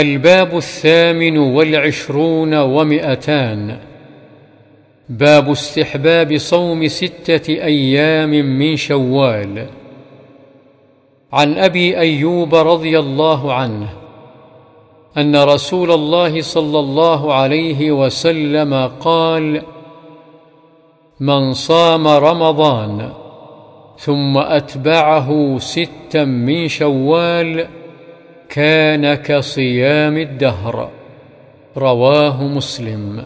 الباب الثامن والعشرون ومئتان. باب استحباب صوم ستة أيام من شوال. عن أبي أيوب رضي الله عنه أن رسول الله صلى الله عليه وسلم قال من صام رمضان ثم أتبعه ستا من شوال كان كصيام الدهر. رواه مسلم.